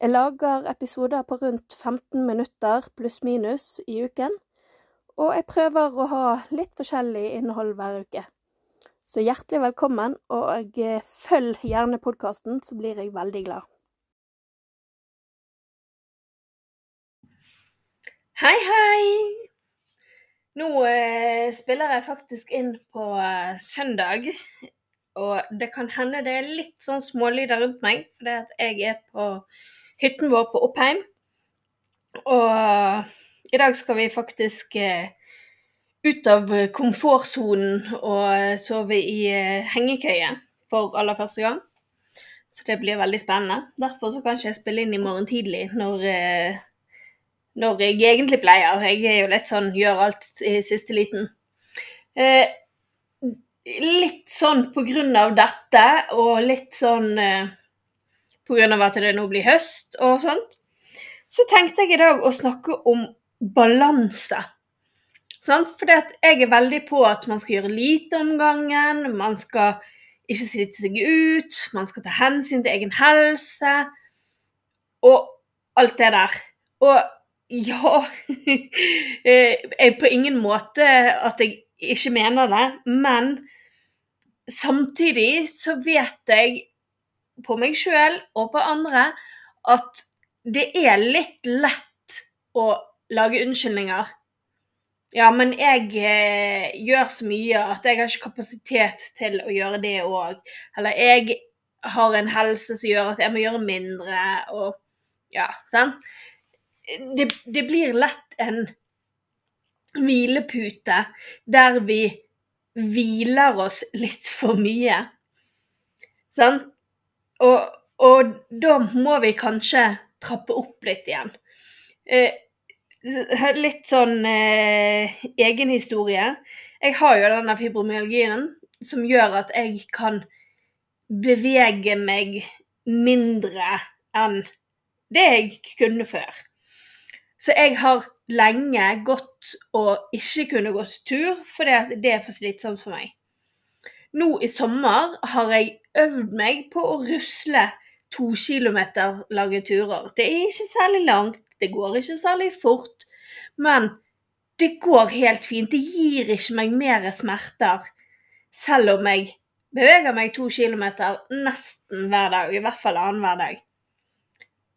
Jeg lager episoder på rundt 15 minutter pluss-minus i uken, og jeg prøver å ha litt forskjellig innhold hver uke. Så hjertelig velkommen, og eh, følg gjerne podkasten, så blir jeg veldig glad. Hei, hei! Nå eh, spiller jeg faktisk inn på eh, søndag, og det kan hende det er litt sånn smålyder rundt meg, fordi at jeg er på hytten vår på Oppheim. Og i dag skal vi faktisk eh, ut av komfortsonen og sove i eh, hengekøye for aller første gang. Så det blir veldig spennende. Derfor så kan ikke spille inn i morgen tidlig når, eh, når jeg egentlig pleier. Jeg er jo litt sånn gjør alt i siste liten. Eh, litt sånn på grunn av dette, og litt sånn eh, av at det nå blir høst og sånt, så tenkte jeg i dag å snakke om balanse. For jeg er veldig på at man skal gjøre lite om gangen, man skal ikke slite seg ut, man skal ta hensyn til egen helse og alt det der. Og ja Jeg er på ingen måte at jeg ikke mener det, men samtidig så vet jeg på meg sjøl og på andre at det er litt lett å lage unnskyldninger ja, men jeg eh, gjør så mye at jeg har ikke kapasitet til å gjøre det òg. Eller jeg har en helse som gjør at jeg må gjøre mindre, og ja, sant. Det, det blir lett en hvilepute der vi hviler oss litt for mye. Sant? Og, og da må vi kanskje trappe opp litt igjen. Eh, litt sånn eh, egenhistorie. Jeg har jo denne fibromyalgien som gjør at jeg kan bevege meg mindre enn det jeg kunne før. Så jeg har lenge gått og ikke kunne gått tur, fordi det er for slitsomt for meg. Nå i sommer har jeg øvd meg på å rusle to kilometer lange turer. Det er ikke særlig langt, det går ikke særlig fort, men det går helt fint. Det gir ikke meg mer smerter, selv om jeg beveger meg to kilometer nesten hver dag, i hvert fall annenhver dag.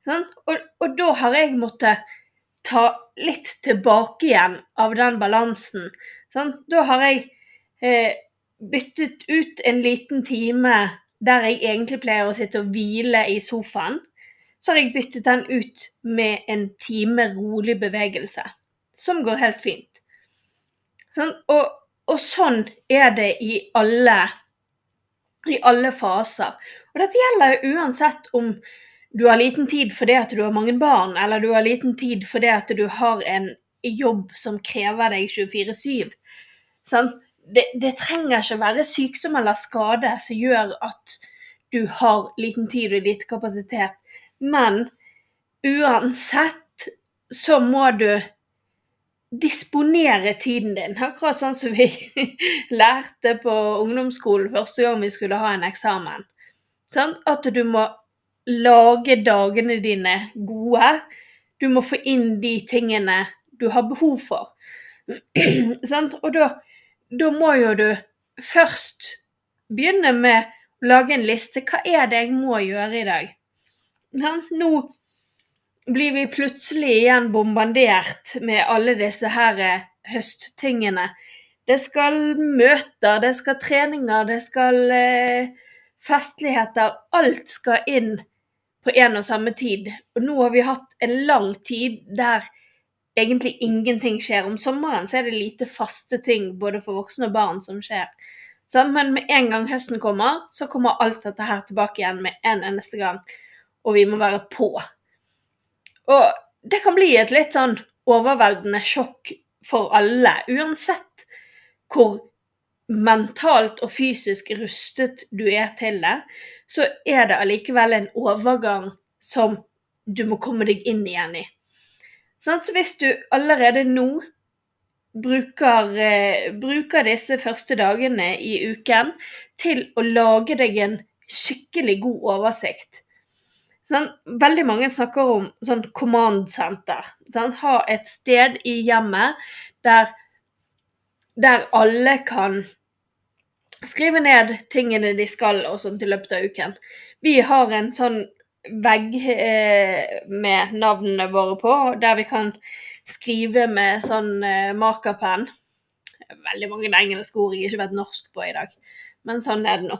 Sånn? Og, og, da har jeg måttet ta litt tilbake igjen av den balansen. Sånn? Da har jeg eh, byttet ut en liten time der jeg egentlig pleier å sitte og hvile i sofaen, så har jeg byttet den ut med en time rolig bevegelse. Som går helt fint. Sånn? Og, og, sånn er det i alle, i alle faser. Og dette gjelder uansett om du har liten tid fordi at du har mange barn, eller du har liten tid fordi at du har en jobb som krever deg 24-7. Sånn? Det, det, trenger ikke være sykdom eller skade som gjør at du har liten tid og lite kapasitet. Men uansett så må du disponere tiden din. Akkurat sånn som vi lærte på ungdomsskolen første gang vi skulle ha en eksamen. Sånn? At du må lage dagene dine gode. Du må få inn de tingene du har behov for. sånn? Og da da må jo du først begynne med å lage en liste. Hva er det jeg må gjøre i dag? Nå blir vi plutselig igjen bombardert med alle disse her eh, høsttingene. Det skal møter, det skal treninger, det skal eh, festligheter. Alt skal inn på en og samme tid. Og nå har vi hatt en lang tid der egentlig ingenting skjer. Om sommeren så er det lite faste ting både for voksne og barn som skjer. Men med en gang høsten kommer, så kommer alt dette her tilbake igjen med en eneste gang. og vi må være på. Og det kan bli et litt sånn overveldende sjokk for alle, uansett hvor mentalt og fysisk rustet du er til det, så er det allikevel en overgang som du må komme deg inn igjen i. Så hvis du allerede nå bruker, eh, bruker disse første dagene i uken til å lage deg en skikkelig god oversikt sånn, Veldig mange snakker om sånn command center. Sånn, ha et sted i hjemmet der, der alle kan skrive ned tingene de skal og sånn i løpet av uken. Vi har en sånn vegg eh, med navnene våre på, der vi kan skrive med sånn eh, markerpenn. Veldig mange engelske ord jeg ikke vet norsk på i dag, men sånn er det nå.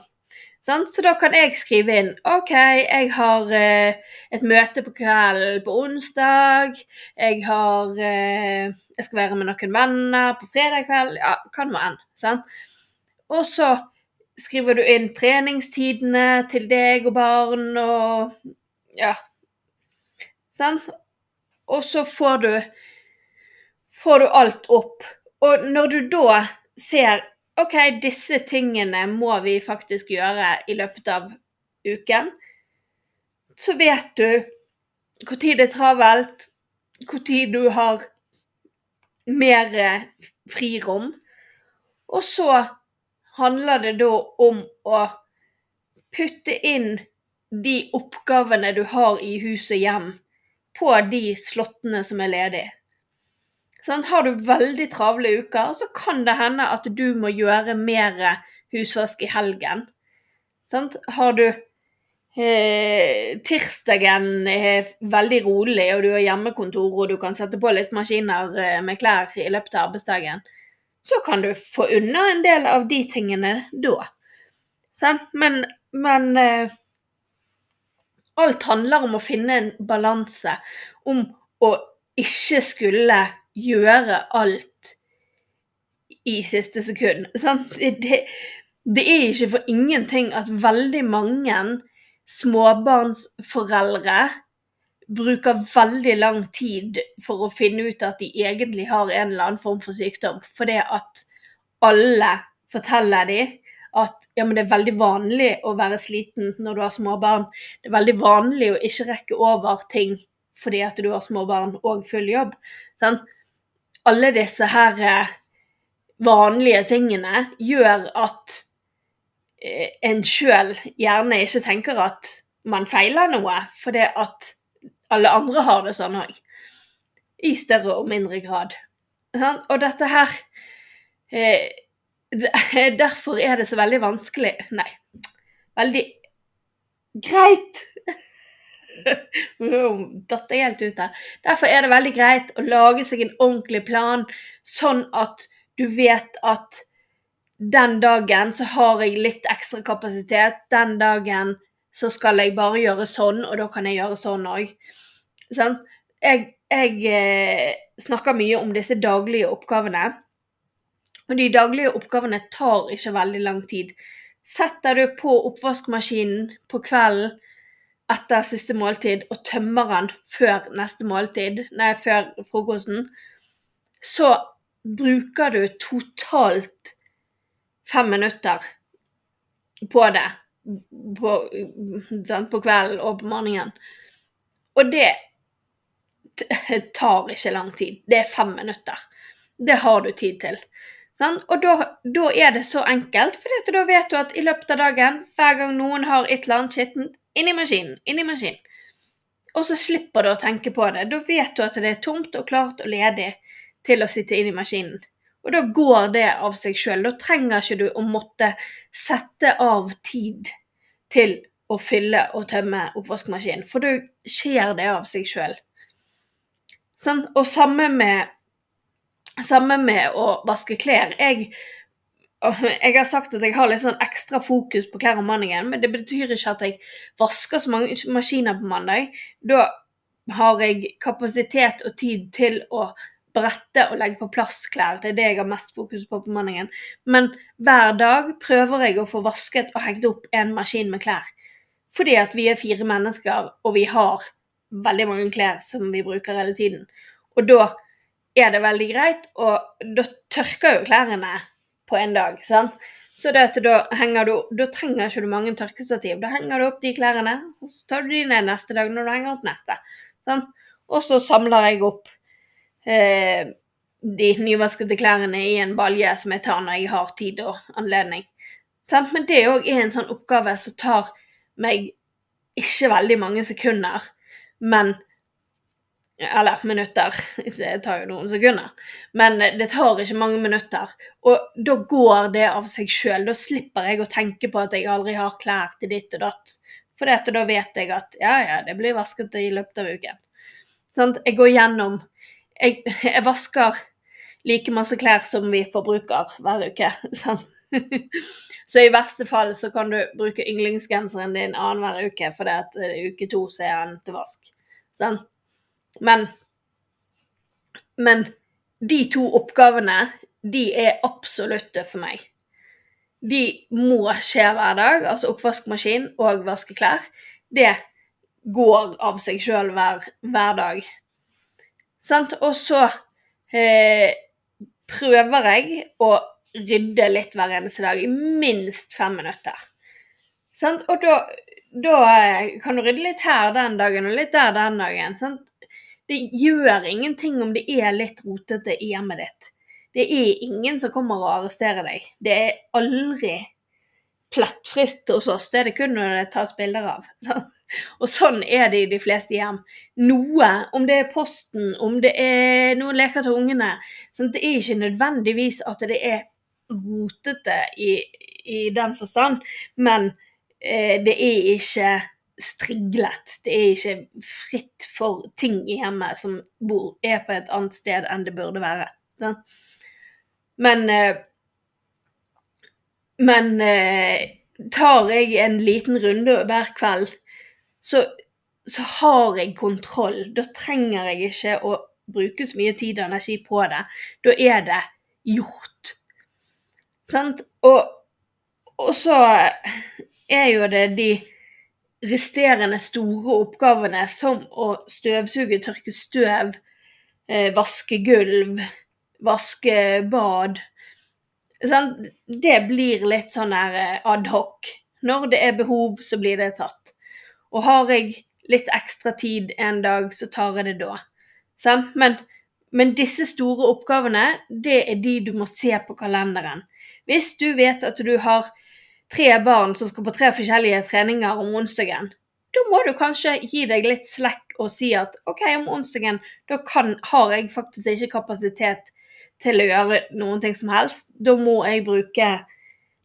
Sånn? Så da kan jeg skrive inn OK, jeg har eh, et møte på kvelden på onsdag. Jeg har eh, Jeg skal være med noen venner på fredag kveld. Ja, hva det nå enn. Og så skriver du inn treningstidene til deg og barn og Ja. Sånn? Og så får du får du alt opp. Og når du da ser OK, disse tingene må vi faktisk gjøre i løpet av uken, så vet du når det er travelt, når du har mer frirom. Og så handler det da om å putte inn de oppgavene du har i huset hjem, på de slottene som er ledige. Sånn, har du veldig travle uker, så kan det hende at du må gjøre mer husvask i helgen. Sånn, har du eh, tirsdagen er veldig rolig, og du har hjemmekontor og du kan sette på litt maskiner eh, med klær i løpet av arbeidsdagen, så kan du få unna en del av de tingene da. Sånn, men, men eh, alt handler om å finne en balanse, om å ikke skulle gjøre alt i siste sekund. Det, det, er ikke for ingenting at veldig mange småbarnsforeldre bruker veldig lang tid for å finne ut at de egentlig har en eller annen form for sykdom, fordi at alle forteller dem at ja, det er veldig vanlig å være sliten når du har små barn. Det er veldig vanlig å ikke rekke over ting fordi at du har små barn og full jobb. Sånn? alle disse her eh, vanlige tingene gjør at eh, en sjøl gjerne ikke tenker at man feiler noe, fordi at alle andre har det sånn òg. I større og mindre grad. Og dette her eh, Derfor er det så veldig vanskelig Nei, veldig greit Datt jeg helt ut her. Derfor er det veldig greit å lage seg en ordentlig plan, sånn at du vet at den dagen så har jeg litt ekstra kapasitet. Den dagen så skal jeg bare gjøre sånn, og da kan jeg gjøre sånn òg. Sånn? Jeg, jeg eh, snakker mye om disse daglige oppgavene. Og de daglige oppgavene tar ikke veldig lang tid. Setter du på oppvaskmaskinen på kvelden etter siste måltid og tømmer den før neste måltid, nei, før frokosten, så bruker du totalt fem minutter på det på, sånn, på kvelden og på morgenen. Og det tar ikke lang tid. Det er fem minutter. Det har du tid til. Sånn? Og da, da, er det så enkelt, for da vet du at i løpet av dagen, hver gang noen har et eller annet skittent, inn i maskinen, inn i maskinen. Og så slipper du å tenke på det. Da vet du at det er tomt og klart og ledig til å sitte inn i maskinen. Og da går det av seg sjøl. Da trenger ikke du å måtte sette av tid til å fylle og tømme oppvaskmaskinen, for da skjer det av seg sjøl. Sånn? Og samme med, samme med å vaske klær. Jeg jeg har sagt at jeg har litt sånn ekstra fokus på klær om mandagen, men det betyr ikke at jeg vasker så mange maskiner på mandag. Da har jeg kapasitet og tid til å brette og legge på plass klær. Det er det jeg har mest fokus på på mandagen. Men hver dag prøver jeg å få vasket og hengt opp en maskin med klær. Fordi at vi er fire mennesker, og vi har veldig mange klær som vi bruker hele tiden. Og da er det veldig greit, og da tørker jo klærne på en dag. sant? Så det at da, henger du, da trenger ikke du mange tørkestativ. Da henger du opp de klærne, og så tar du de ned neste dag når du henger opp neste. sant? Og så samler jeg opp eh, de nyvaskede klærne i en balje som jeg tar når jeg har tid og anledning. Men det òg er en sånn oppgave som tar meg ikke veldig mange sekunder, men Eller minutter. Det tar jo noen sekunder. Men det tar ikke mange minutter. Og da går det av seg sjøl. Da slipper jeg å tenke på at jeg aldri har klær til ditt og datt. For da vet jeg at ja, ja, det blir vasket i løpet av uken. Sånn, jeg går gjennom jeg, jeg, vasker like masse klær som vi forbruker hver uke. Sånn. Så i verste fall så kan du bruke yndlingsgenseren din annenhver uke, fordi at uh, uke to så er den til vask. Sånn. Men Men de to oppgavene, de er absolutte for meg. De må skje hver dag, altså oppvaskmaskin og vaske klær. Det går av seg sjøl hver, hver, dag. Sant? Og så eh, prøver jeg å rydde litt hver eneste dag i minst fem minutter. Sant? Og da, da, eh, kan du rydde litt her den dagen og litt der den dagen. Sant? Det gjør ingenting om det er litt rotete i hjemmet ditt. Det er ingen som kommer og arresterer deg. Det er aldri plattfrist hos oss. Det er det kun når det tas bilder av. Og sånn er det i de fleste hjem. Noe, om det er posten, om det er noen leker til ungene sånn, Det er ikke nødvendigvis at det er rotete i, i den forstand, men eh, det er ikke striglet. Det er ikke fritt for ting i hjemmet som bor, er på et annet sted enn det burde være. Sånn. Men eh, Men eh, tar jeg en liten runde hver kveld, så, så har jeg kontroll. Da trenger jeg ikke å bruke så mye tid og energi på det. Da er det gjort. Sant? Og, og så er jo det de resterende store oppgavene som å støvsuge, tørke støv, eh, vaske gulv, vaske bad. Det blir litt sånn her eh, adhoc. Når det er behov, så blir det tatt. Og har jeg litt ekstra tid en dag, så tar jeg det da. Men, men disse store oppgavene, det er de du må se på kalenderen. Hvis du vet at du har tre barn som skal på tre forskjellige treninger om onsdagen, da må du kanskje gi deg litt slekk og si at OK, om onsdagen da kan, har jeg faktisk ikke kapasitet til å gjøre noen ting som helst. Da må jeg bruke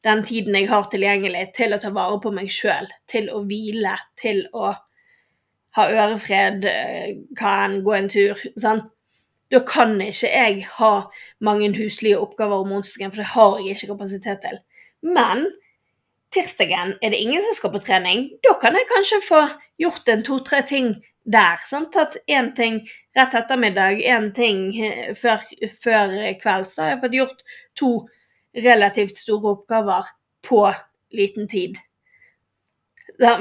den tiden jeg har tilgjengelig til å ta vare på meg sjøl, til å hvile, til å ha ørefred, hva kan gå en tur. Sant? Da kan ikke jeg ha mange huslige oppgaver om onsdagen, for det har jeg ikke kapasitet til. Men tirsdagen er det ingen som skal på trening. Da kan jeg kanskje få gjort en to-tre ting der. Sant? Tatt én ting rett ettermiddag, én ting eh, før, før kveld. Så har jeg fått gjort to relativt store oppgaver på liten tid.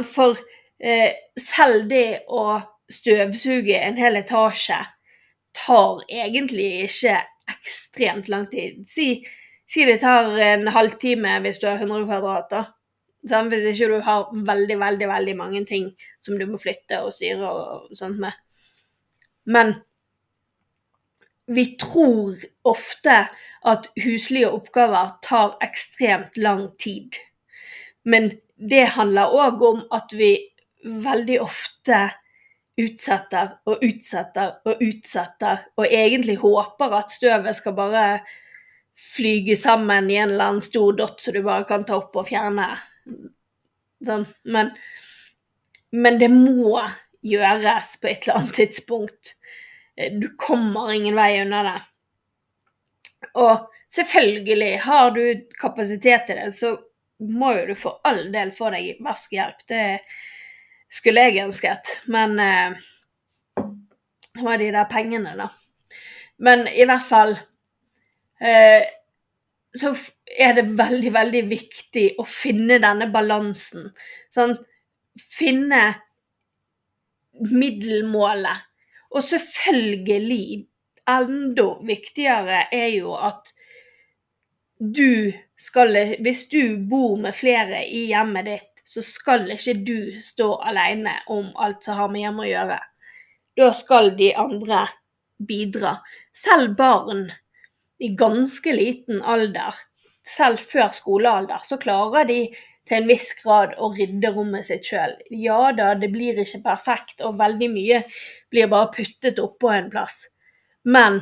For eh, selv det å støvsuge en hel etasje tar egentlig ikke ekstremt lang tid. Si, si det tar en halvtime hvis du har 100 kvadrater. Hvis ikke du har veldig, veldig veldig mange ting som du må flytte og styre og sånt med. Men vi tror ofte at huslige oppgaver tar ekstremt lang tid. Men det handler òg om at vi veldig ofte utsetter og utsetter og utsetter, og egentlig håper at støvet skal bare flyge sammen i en eller annen stor dott så du bare kan ta opp og fjerne. Sånn. Men, men det må gjøres på et eller annet tidspunkt. Du kommer ingen vei unna det. Og selvfølgelig, har du kapasitet til det, så må jo du for all del få deg vaskehjelp. Det er skulle jeg ønsket. Men eh, var de der pengene, da. Men i hvert fall eh, så er det veldig, veldig viktig å finne denne balansen. Sånn? finne middelmålet. Og selvfølgelig, enda viktigere er jo at du skal Hvis du bor med flere i hjemmet ditt, så skal ikke du stå alene om alt som har med hjemme å gjøre. Da skal de andre bidra. Selv barn i ganske liten alder, selv før skolealder, så klarer de til en viss grad å rydde rommet sitt sjøl. Ja da, det blir ikke perfekt, og veldig mye blir bare puttet oppå en plass. Men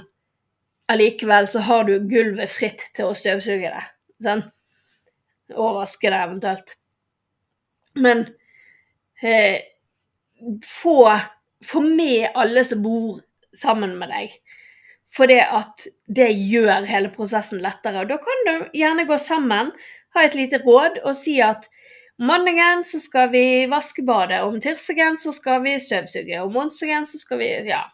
allikevel så har du gulvet fritt til å støvsuge det. Sånn? Og vaske det eventuelt. Men eh, få, få med alle som bor sammen med deg. For det at det gjør hele prosessen lettere. Da kan du gjerne gå sammen, ha et lite råd og si at mandagen så skal vi vaske badet, om tirsdagen så skal vi støvsuge, om onsdagen så skal vi Ja.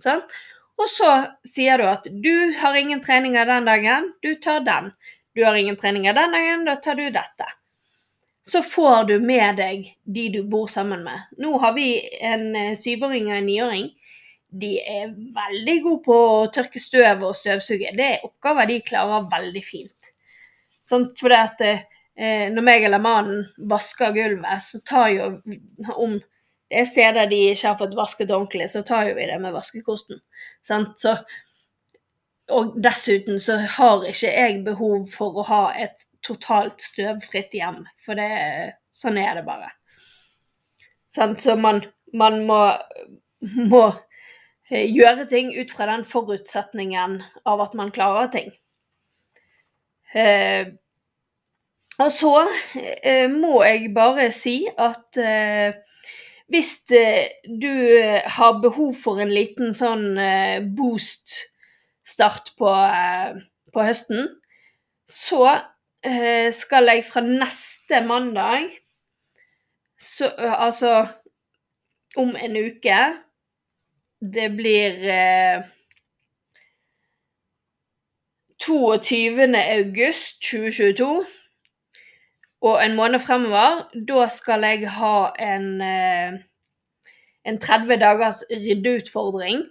Sant? Og så sier du at du har ingen treninger den dagen, du tar den. Du har ingen treninger den dagen, da tar du dette. Så får du med deg de du bor sammen med. Nå har vi en eh, syvåring og en niåring. De er veldig gode på å tørke støv og støvsuge. Det er oppgaver de klarer veldig fint. Sånn, for det at eh, når meg eller mannen vasker gulvet, så tar jo om det er steder de ikke har fått vasket ordentlig, så tar jo vi det med vaskekosten. Så, og dessuten så har ikke jeg behov for å ha et totalt støvfritt hjem, for det, sånn er det bare. Så man, man må, må eh, gjøre ting ut fra den forutsetningen av at man klarer ting. Eh, og så eh, må jeg bare si at eh, hvis eh, du eh, har behov for en liten sånn eh, boost-start på, på, høsten, så skal jeg fra neste mandag så, Altså om en uke Det blir 22. august 2022 og en måned fremover, da skal jeg ha en, eh, en 30 dagers ryddeutfordring.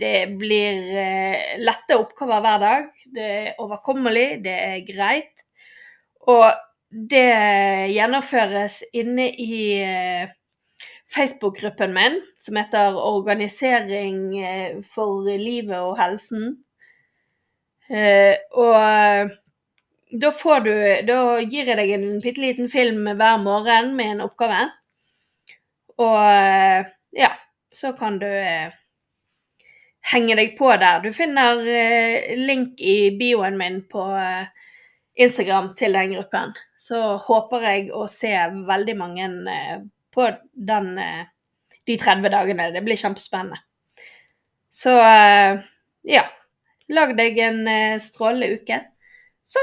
Det blir eh, lette oppgaver hver dag. Det er overkommelig, det er greit. Og det gjennomføres inne i eh, Facebook-gruppen min, som heter 'Organisering for livet og helsen'. Og da får du Da gir jeg deg en bitte liten film hver morgen med en oppgave. Og eh, ja, så kan du eh, henge deg på der. Du finner eh, link i bioen min på Instagram til den gruppen. Så håper jeg å se veldig mange på den, de 30 dagene. Det blir kjempespennende. Så ja. Lag deg en strålende uke. Så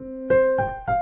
Música